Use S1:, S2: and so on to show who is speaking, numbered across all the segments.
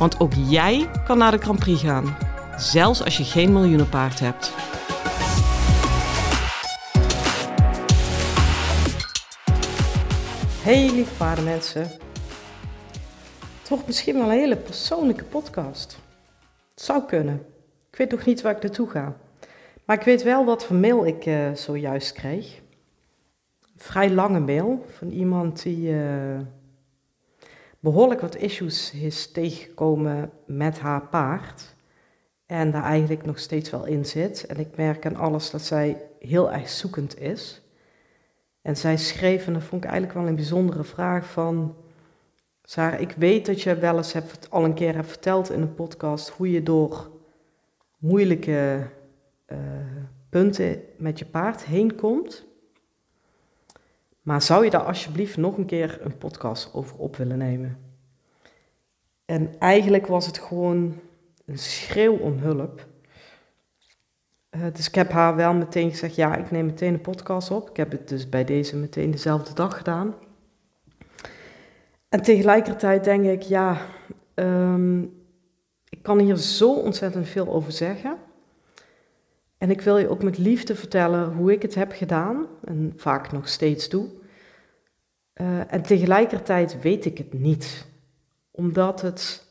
S1: Want ook jij kan naar de Grand Prix gaan, zelfs als je geen miljoenenpaard hebt. Hey lieve paardenmensen. Het wordt misschien wel een hele persoonlijke podcast. Het zou kunnen. Ik weet nog niet waar ik naartoe ga. Maar ik weet wel wat voor mail ik uh, zojuist kreeg. Een vrij lange mail van iemand die uh, behoorlijk wat issues is tegengekomen met haar paard. En daar eigenlijk nog steeds wel in zit. En ik merk aan alles dat zij heel erg zoekend is. En zij schreef, en dat vond ik eigenlijk wel een bijzondere vraag van... Sarah, ik weet dat je wel eens hebt, al een keer hebt verteld in een podcast hoe je door moeilijke uh, punten met je paard heen komt. Maar zou je daar alsjeblieft nog een keer een podcast over op willen nemen? En eigenlijk was het gewoon een schreeuw om hulp. Uh, dus ik heb haar wel meteen gezegd, ja, ik neem meteen een podcast op. Ik heb het dus bij deze meteen dezelfde dag gedaan. En tegelijkertijd denk ik, ja, um, ik kan hier zo ontzettend veel over zeggen. En ik wil je ook met liefde vertellen hoe ik het heb gedaan en vaak nog steeds doe. Uh, en tegelijkertijd weet ik het niet, omdat het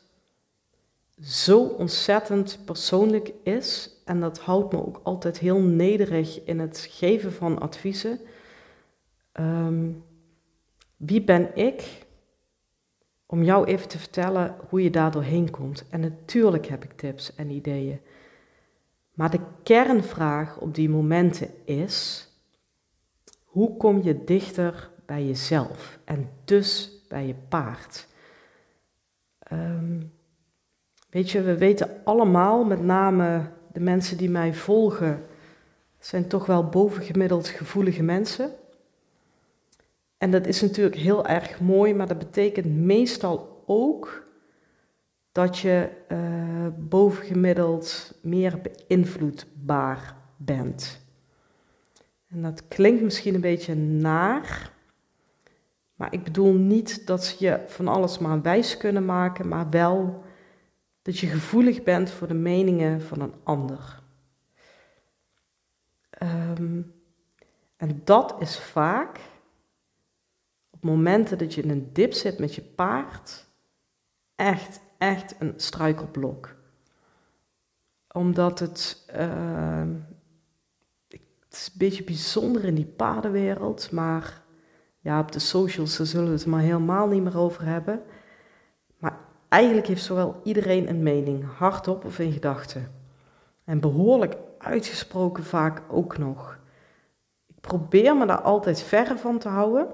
S1: zo ontzettend persoonlijk is en dat houdt me ook altijd heel nederig in het geven van adviezen. Um, wie ben ik om jou even te vertellen hoe je daar doorheen komt? En natuurlijk heb ik tips en ideeën. Maar de kernvraag op die momenten is: hoe kom je dichter bij jezelf en dus bij je paard? Um, weet je, we weten allemaal, met name de mensen die mij volgen, zijn toch wel bovengemiddeld gevoelige mensen. En dat is natuurlijk heel erg mooi, maar dat betekent meestal ook dat je uh, bovengemiddeld meer beïnvloedbaar bent. En dat klinkt misschien een beetje naar, maar ik bedoel niet dat ze je van alles maar wijs kunnen maken, maar wel dat je gevoelig bent voor de meningen van een ander. Um, en dat is vaak op momenten dat je in een dip zit met je paard, echt, echt een struikelblok. Omdat het, uh, het is een beetje bijzonder in die paardenwereld, maar ja, op de socials zullen we het maar helemaal niet meer over hebben. Maar eigenlijk heeft zowel iedereen een mening, hardop of in gedachten. En behoorlijk uitgesproken vaak ook nog. Ik probeer me daar altijd verre van te houden,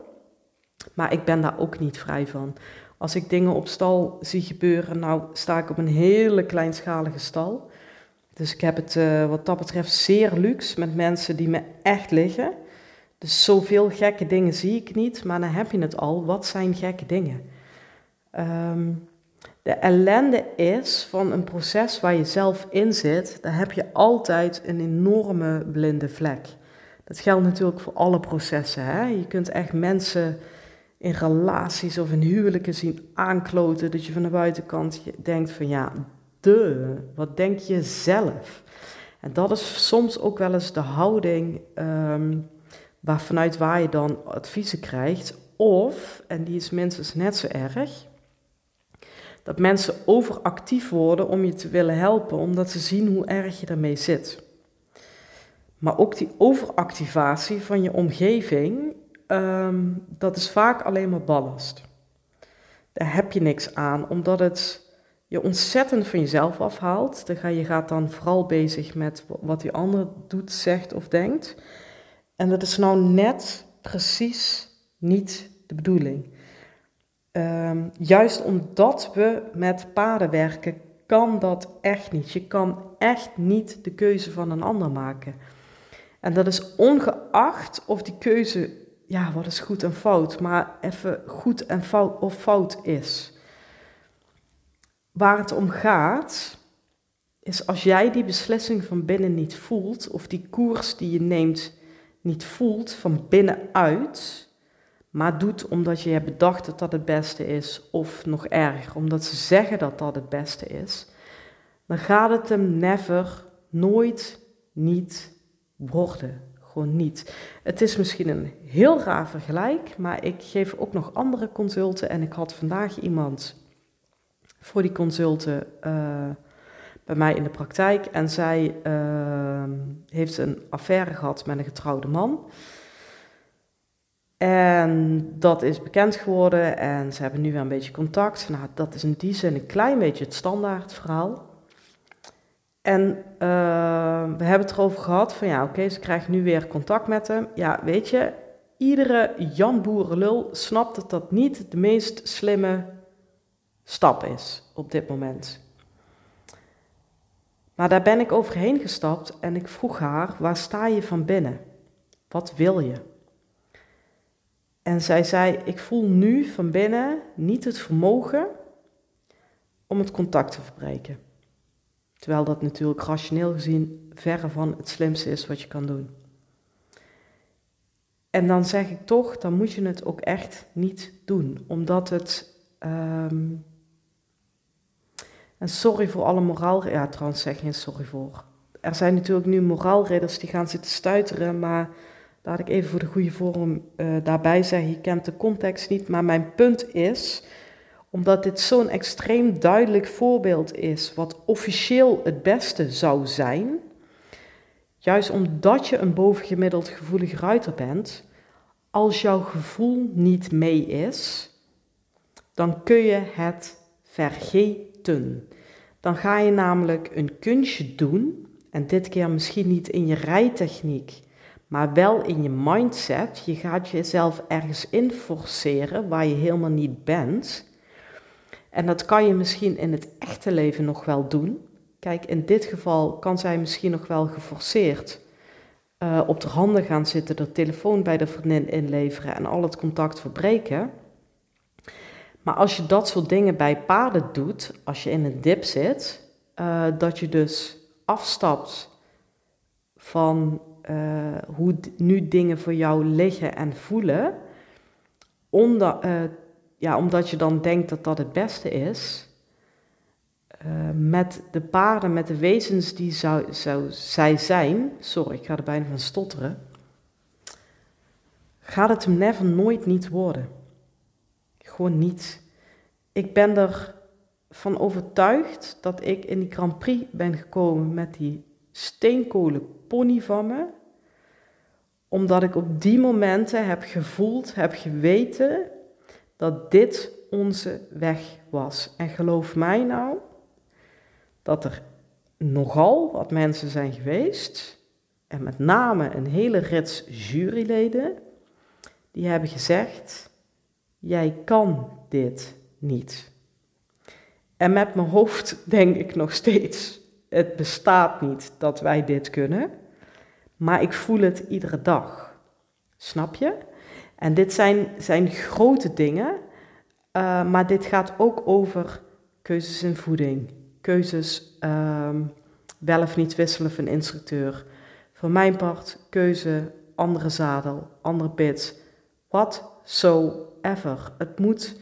S1: maar ik ben daar ook niet vrij van. Als ik dingen op stal zie gebeuren, nou sta ik op een hele kleinschalige stal. Dus ik heb het uh, wat dat betreft zeer luxe met mensen die me echt liggen. Dus zoveel gekke dingen zie ik niet, maar dan heb je het al. Wat zijn gekke dingen? Um, de ellende is van een proces waar je zelf in zit, daar heb je altijd een enorme blinde vlek. Dat geldt natuurlijk voor alle processen. Hè? Je kunt echt mensen in relaties of in huwelijken zien aankloten, dat je van de buitenkant denkt van ja, de, wat denk je zelf? En dat is soms ook wel eens de houding um, waar, vanuit waar je dan adviezen krijgt. Of, en die is minstens net zo erg, dat mensen overactief worden om je te willen helpen, omdat ze zien hoe erg je ermee zit. Maar ook die overactivatie van je omgeving, um, dat is vaak alleen maar ballast. Daar heb je niks aan, omdat het je ontzettend van jezelf afhaalt. Je gaat dan vooral bezig met wat die ander doet, zegt of denkt. En dat is nou net precies niet de bedoeling. ehm, juist omdat we met paden werken, kan dat echt niet. Je kan echt niet de keuze van een ander maken. En dat is ongeacht of die keuze, ja, wat is goed en fout, maar even goed en fout of fout is. Waar het om gaat, is als jij die beslissing van binnen niet voelt, of die koers die je neemt niet voelt van binnenuit, maar doet omdat je hebt bedacht dat dat het beste is, of nog erger, omdat ze zeggen dat dat het beste is, dan gaat het hem never, nooit, niet worden. Gewoon niet. Het is misschien een heel raar vergelijk, maar ik geef ook nog andere consulten en ik had vandaag iemand voor die consulten uh, bij mij in de praktijk en zij uh, heeft een affaire gehad met een getrouwde man. En dat is bekend geworden en ze hebben nu weer een beetje contact. Nou, dat is in die zin een klein beetje het standaard verhaal. En uh, we hebben het erover gehad van ja, oké, ze krijgt nu weer contact met hem. Ja, weet je, iedere Jan Boerenlul snapt dat dat niet de meest slimme stap is op dit moment. Maar daar ben ik overheen gestapt en ik vroeg haar, waar sta je van binnen? Wat wil je? En zij zei, ik voel nu van binnen niet het vermogen om het contact te verbreken. Terwijl dat natuurlijk rationeel gezien verre van het slimste is wat je kan doen. En dan zeg ik toch, dan moet je het ook echt niet doen. Omdat het. Ehm, en sorry voor alle moraal. Ja, trouwens, zeg geen sorry voor. Er zijn natuurlijk nu moraalridders die gaan zitten stuiteren, maar laat ik even voor de goede vorm uh, daarbij zeggen: je kent de context niet. Maar mijn punt is omdat dit zo'n extreem duidelijk voorbeeld is wat officieel het beste zou zijn, juist omdat je een bovengemiddeld gevoelig ruiter bent, als jouw gevoel niet mee is, dan kun je het vergeten. Dan ga je namelijk een kunstje doen, en dit keer misschien niet in je rijtechniek, maar wel in je mindset. Je gaat jezelf ergens in forceren waar je helemaal niet bent. En dat kan je misschien in het echte leven nog wel doen. Kijk, in dit geval kan zij misschien nog wel geforceerd uh, op de handen gaan zitten, de telefoon bij de vriendin inleveren en al het contact verbreken. Maar als je dat soort dingen bij paarden doet, als je in een dip zit, uh, dat je dus afstapt van uh, hoe nu dingen voor jou liggen en voelen, onder, ja, omdat je dan denkt dat dat het beste is, met de paarden, met de wezens die zou, zij zijn, sorry, ik ga er bijna van stotteren, gaat het hem never nooit niet worden. Gewoon niet. Ik ben ervan overtuigd dat ik in die Grand Prix ben gekomen met die steenkolen pony van me, omdat ik op die momenten heb gevoeld, heb geweten dat dit onze weg was. En geloof mij nou dat er nogal wat mensen zijn geweest, en met name een hele rits juryleden, die hebben gezegd: Jij kan dit niet. En met mijn hoofd denk ik nog steeds: Het bestaat niet dat wij dit kunnen, maar ik voel het iedere dag. Snap je? En dit zijn, zijn grote dingen, uh, maar dit gaat ook over keuzes in voeding, keuzes uh, wel of niet wisselen van instructeur. Voor mijn part, keuze, andere zadel, andere bits, whatsoever. Het moet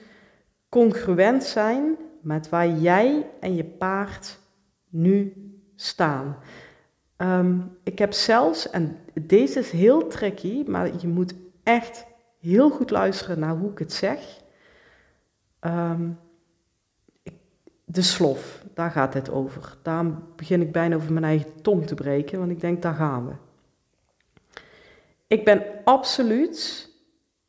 S1: congruent zijn met waar jij en je paard nu staan. Um, ik heb zelfs, en deze is heel tricky, maar je moet echt heel goed luisteren naar hoe ik het zeg. Um, de slof, daar gaat het over. Daarom begin ik bijna over mijn eigen tong te breken, want ik denk, daar gaan we. Ik ben absoluut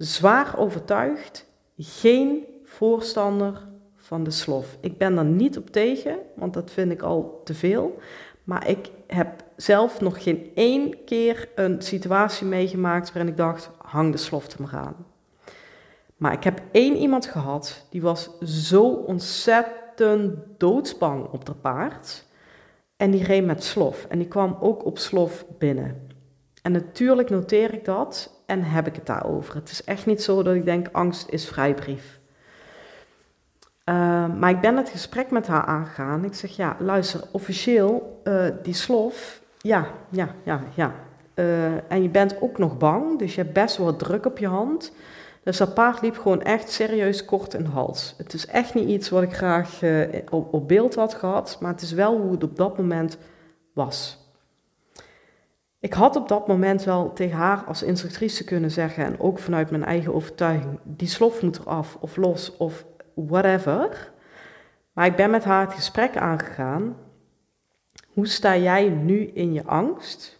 S1: zwaar overtuigd geen voorstander van de slof. Ik ben er niet op tegen, want dat vind ik al te veel. Maar ik heb zelf nog geen één keer een situatie meegemaakt waarin ik dacht, hang de slof er maar aan. Maar ik heb één iemand gehad, die was zo ontzettend doodsbang op dat paard. En die reed met slof. En die kwam ook op slof binnen. En natuurlijk noteer ik dat en heb ik het daarover. Het is echt niet zo dat ik denk, angst is vrijbrief. Uh, maar ik ben het gesprek met haar aangegaan. Ik zeg, ja, luister, officieel, uh, die slof, ja, ja, ja, ja. Uh, en je bent ook nog bang, dus je hebt best wel druk op je hand. Dus dat paard liep gewoon echt serieus kort in de hals. Het is echt niet iets wat ik graag op, op beeld had gehad, maar het is wel hoe het op dat moment was. Ik had op dat moment wel tegen haar als instructrice kunnen zeggen, en ook vanuit mijn eigen overtuiging, die slof moet eraf of los of whatever. Maar ik ben met haar het gesprek aangegaan. Hoe sta jij nu in je angst?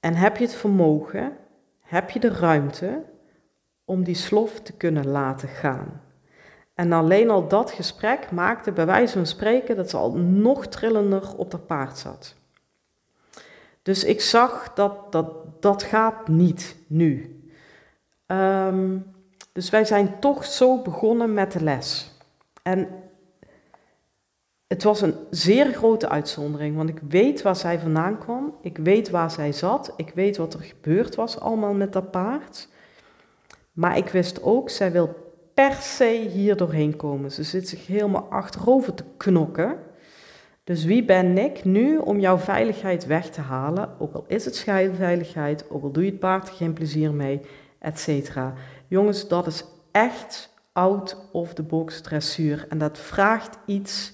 S1: En heb je het vermogen, heb je de ruimte om die slof te kunnen laten gaan? En alleen al dat gesprek maakte bij wijze van spreken dat ze al nog trillender op dat paard zat. Dus ik zag dat dat, dat gaat niet nu. Um, dus wij zijn toch zo begonnen met de les. En het was een zeer grote uitzondering, want ik weet waar zij vandaan kwam. Ik weet waar zij zat. Ik weet wat er gebeurd was allemaal met dat paard. Maar ik wist ook, zij wil per se hier doorheen komen. Ze zit zich helemaal achterover te knokken. Dus wie ben ik nu om jouw veiligheid weg te halen? Ook al is het schijnveiligheid, ook al doe je het paard geen plezier mee, et cetera. Jongens, dat is echt out of the box dressuur. En dat vraagt iets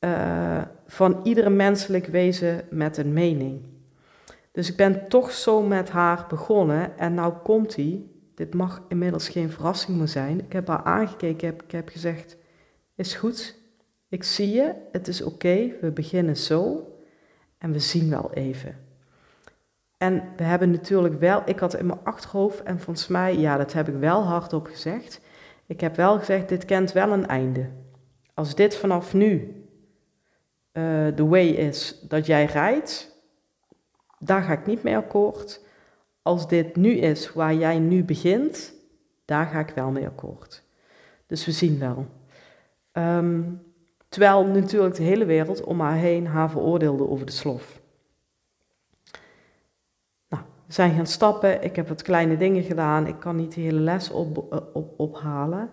S1: uh, van iedere menselijk wezen met een mening. Dus ik ben toch zo met haar begonnen. En nou komt hij. Dit mag inmiddels geen verrassing meer zijn. Ik heb haar aangekeken, ik heb gezegd: Is goed, ik zie je, het is oké, we beginnen zo en we zien wel even. En we hebben natuurlijk wel, ik had in mijn achterhoofd en volgens mij, ja, dat heb ik wel hardop gezegd. Ik heb wel gezegd, dit kent wel een einde. Als dit vanaf nu de way is dat jij rijdt, daar ga ik niet mee akkoord. Als dit nu is waar jij nu begint, daar ga ik wel mee akkoord. Dus we zien wel. Um, terwijl natuurlijk de hele wereld om haar heen haar veroordeelde over de slof zijn gaan stappen. Ik heb wat kleine dingen gedaan. Ik kan niet de hele les op, eh, op, ophalen.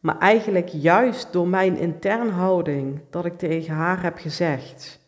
S1: Maar eigenlijk juist door mijn interne houding, dat ik tegen haar heb gezegd: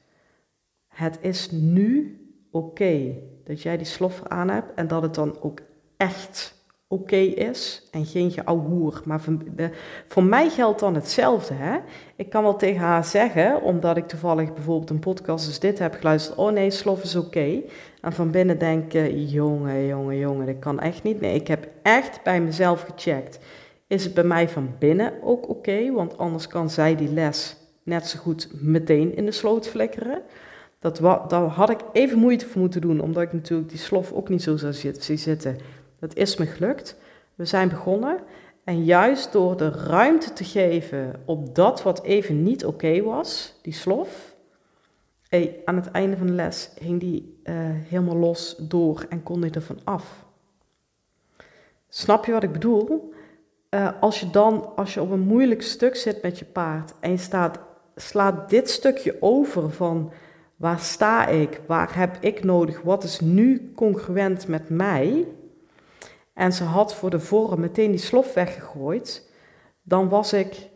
S1: Het is nu oké dat jij die sloffer aan hebt en dat het dan ook echt oké is en geen geouwehoer. Maar voor, de, voor, mij geldt dan hetzelfde. Hè? Ik kan wel tegen haar zeggen, omdat ik toevallig bijvoorbeeld een podcast als dit heb geluisterd. Oh nee, slof is oké. En van binnen denken, jongen, jongen, jongen, dat kan echt niet. Nee, ik heb echt bij mezelf gecheckt. Is het bij mij van binnen ook oké? Want anders kan zij die les net zo goed meteen in de sloot flikkeren. Dat, daar had ik even moeite voor moeten doen, omdat ik natuurlijk die slof ook niet zo zou zitten. Dat is me gelukt. We zijn begonnen. En juist door de ruimte te geven op dat wat even niet oké was, die slof, hey, aan het einde van de les hing die uh, helemaal los door en kon hij er van af. Snap je wat ik bedoel? Uh, als je dan, als je op een moeilijk stuk zit met je paard en je staat, slaat dit stukje over van waar sta ik, waar heb ik nodig, wat is nu congruent met mij, en ze had voor de vorm meteen die slof weggegooid, dan was ik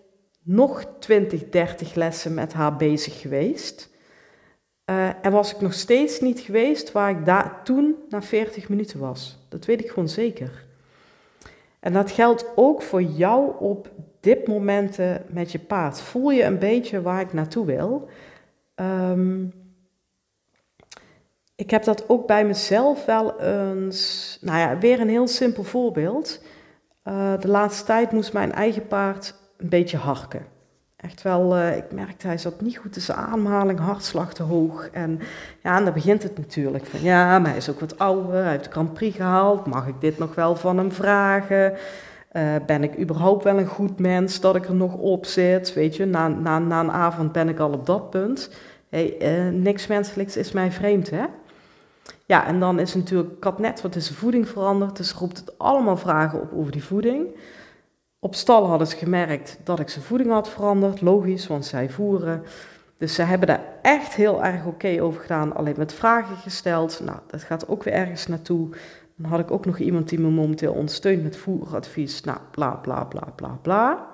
S1: nog 20, 30 lessen met haar bezig geweest. Uh, en was ik nog steeds niet geweest waar ik daar toen na 40 minuten was. Dat weet ik gewoon zeker. En dat geldt ook voor jou op dit momenten met je paard. Voel je een beetje waar ik naartoe wil? Um, ik heb dat ook bij mezelf wel eens. Nou ja, weer een heel simpel voorbeeld. Uh, de laatste tijd moest mijn eigen paard een beetje harken. Echt wel, uh, ik merkte hij zat niet goed tussen aanhaling, hartslag te hoog. En ja, dan begint het natuurlijk van ja, maar hij is ook wat ouder, hij heeft de Grand Prix gehaald. Mag ik dit nog wel van hem vragen? Uh, ben ik überhaupt wel een goed mens dat ik er nog op zit? Weet je, na, na, na een avond ben ik al op dat punt. Hey, niks menselijks is mij vreemd, hè? Ja, en dan is natuurlijk, ik had net wat is de voeding veranderd, dus roept het allemaal vragen op over die voeding. Op stal hadden ze gemerkt dat ik zijn voeding had veranderd, logisch, want zij voeren. Dus ze hebben daar echt heel erg oké over gedaan, alleen met vragen gesteld. Nou, dat gaat ook weer ergens naartoe. Dan had ik ook nog iemand die me momenteel ondersteunt met voeradvies. Nou, bla bla bla bla bla.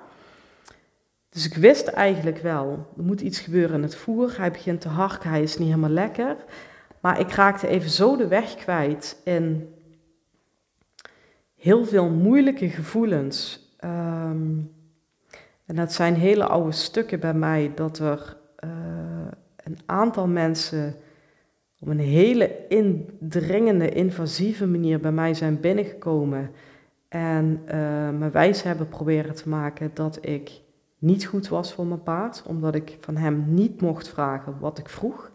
S1: Dus ik wist eigenlijk wel, er moet iets gebeuren in het voer. Hij begint te harken, hij is niet helemaal lekker. Maar ik raakte even zo de weg kwijt in heel veel moeilijke gevoelens. Ehm, en dat zijn hele oude stukken bij mij, dat er uh, een aantal mensen op een hele indringende, invasieve manier bij mij zijn binnengekomen en uh, me wijs hebben proberen te maken dat ik niet goed was voor mijn paard, omdat ik van hem niet mocht vragen wat ik vroeg.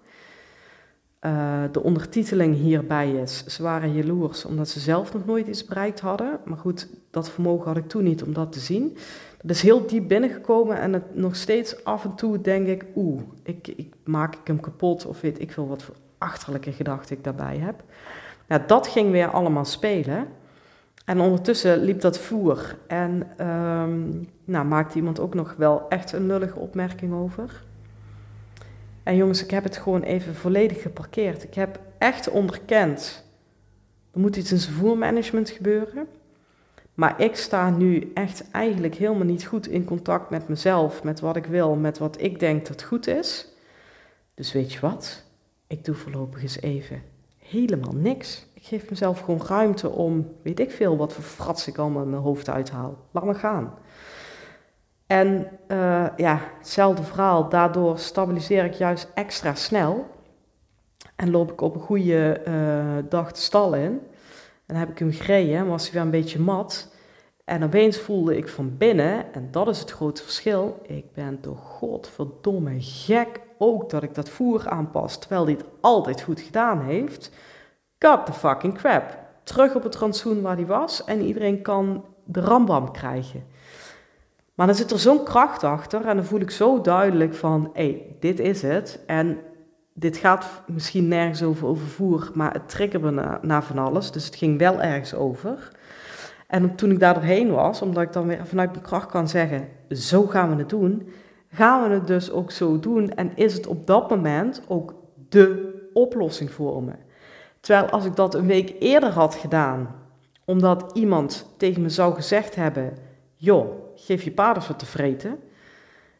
S1: Uh, de ondertiteling hierbij is, ze waren jaloers omdat ze zelf nog nooit iets bereikt hadden. Maar goed, dat vermogen had ik toen niet om dat te zien. Dat is heel diep binnengekomen en het, nog steeds af en toe denk ik, oeh, ik, ik, maak ik hem kapot of weet ik veel wat voor achterlijke gedachten ik daarbij heb. Ja, dat ging weer allemaal spelen. En ondertussen liep dat voer. En um, nou, maakte iemand ook nog wel echt een nullige opmerking over. En jongens, ik heb het gewoon even volledig geparkeerd. Ik heb echt onderkend. Er moet iets in zijn voermanagement gebeuren. Maar ik sta nu echt eigenlijk helemaal niet goed in contact met mezelf, met wat ik wil, met wat ik denk dat goed is. Dus weet je wat? Ik doe voorlopig eens even helemaal niks. Ik geef mezelf gewoon ruimte om, weet ik veel, wat voor frats ik allemaal in mijn hoofd uithaal. Laat me gaan. En uh, ja, hetzelfde verhaal. Daardoor stabiliseer ik juist extra snel. En loop ik op een goede uh, dag de stal in. En dan heb ik hem gereden, was hij weer een beetje mat. En opeens voelde ik van binnen, en dat is het grote verschil, ik ben toch godverdomme gek ook dat ik dat voer aanpas, terwijl hij het altijd goed gedaan heeft. Cut the fucking crap. Terug op het rantsoen waar hij was en iedereen kan de rambam krijgen. Maar dan zit er zo'n kracht achter en dan voel ik zo duidelijk van, hé, hey, dit is het. En dit gaat misschien nergens over, over voer, maar het triggerde me naar van alles. Dus het ging wel ergens over. En toen ik daar doorheen was, omdat ik dan weer vanuit mijn kracht kan zeggen, zo gaan we het doen, gaan we het dus ook zo doen en is het op dat moment ook de oplossing voor me. Terwijl als ik dat een week eerder had gedaan, omdat iemand tegen me zou gezegd hebben, joh, geef je paard eens wat te vreten,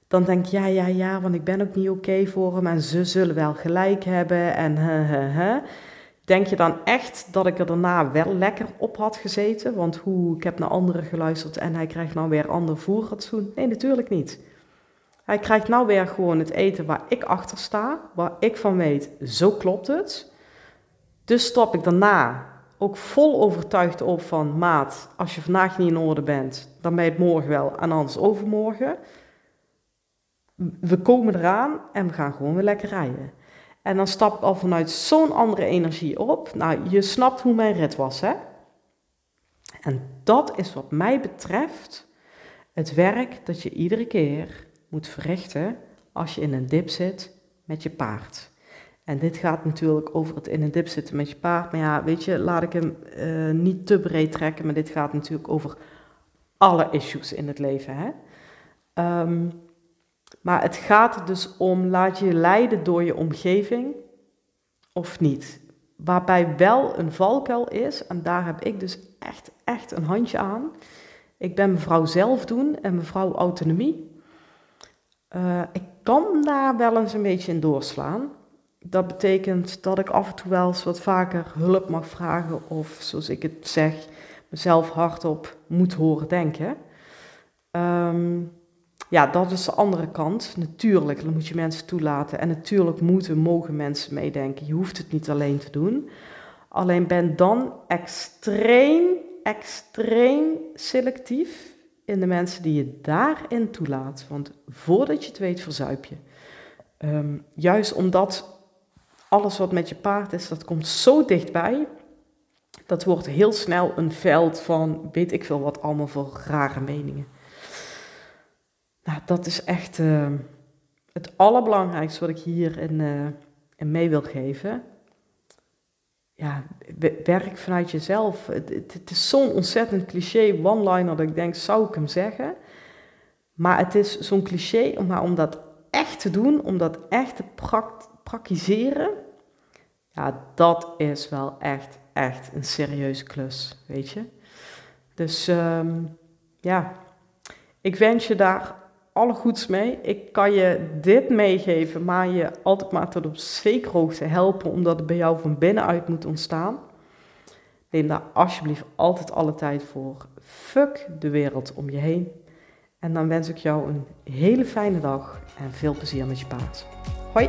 S1: dan denk ik, ja, ja, ja, want ik ben ook niet oké voor hem en ze zullen wel gelijk hebben en he, he, he. Denk je dan echt dat ik er daarna wel lekker op had gezeten? Want hoe, ik heb naar anderen geluisterd en hij krijgt nou weer ander voerratsoen? Nee, natuurlijk niet. Hij krijgt nou weer gewoon het eten waar ik achter sta, waar ik van weet, zo klopt het. Dus stap ik daarna ook vol overtuigd op van, maat, als je vandaag niet in orde bent, dan ben je het morgen wel en anders overmorgen. We komen eraan en we gaan gewoon weer lekker rijden. En dan stap ik al vanuit zo'n andere energie op. Nou, je snapt hoe mijn rit was, hè? En dat is wat mij betreft het werk dat je iedere keer moet verrichten als je in een dip zit met je paard. En dit gaat natuurlijk over het in een dip zitten met je paard. Maar ja, weet je, laat ik hem uh, niet te breed trekken. Maar dit gaat natuurlijk over alle issues in het leven. Hè? Um, maar het gaat dus om, laat je leiden door je omgeving of niet. Waarbij wel een valkuil is, en daar heb ik dus echt, echt een handje aan. Ik ben mevrouw zelf doen en mevrouw autonomie. Uh, ik kan daar wel eens een beetje in doorslaan. Dat betekent dat ik af en toe wel eens wat vaker hulp mag vragen of, zoals ik het zeg, mezelf hardop moet horen denken. Um, ja, dat is de andere kant. Natuurlijk, dan moet je mensen toelaten. En natuurlijk moeten, mogen mensen meedenken. Je hoeft het niet alleen te doen. Alleen ben dan extreem, extreem selectief in de mensen die je daarin toelaat. Want voordat je het weet, verzuip je. Um, juist omdat alles wat met je paard is, dat komt zo dichtbij. Dat wordt heel snel een veld van weet ik veel wat allemaal voor rare meningen. Nou, dat is echt uh, het allerbelangrijkste wat ik hier in, uh, in mee wil geven. ja, werk vanuit jezelf. Het, is zo'n ontzettend cliché one-liner dat ik denk, zou ik hem zeggen? Maar het is zo'n cliché, om dat echt te doen, om dat echt te praktiseren, ja, dat is wel echt, echt een serieuze klus, weet je. Dus ehm, ja, ik wens je daar alle goeds mee. Ik kan je dit meegeven, maar je altijd maar tot op zekere hoogte helpen, omdat het bij jou van binnenuit moet ontstaan. Neem daar alsjeblieft altijd alle tijd voor. Fuck de wereld om je heen. En dan wens ik jou een hele fijne dag en veel plezier met je paard. Hoi!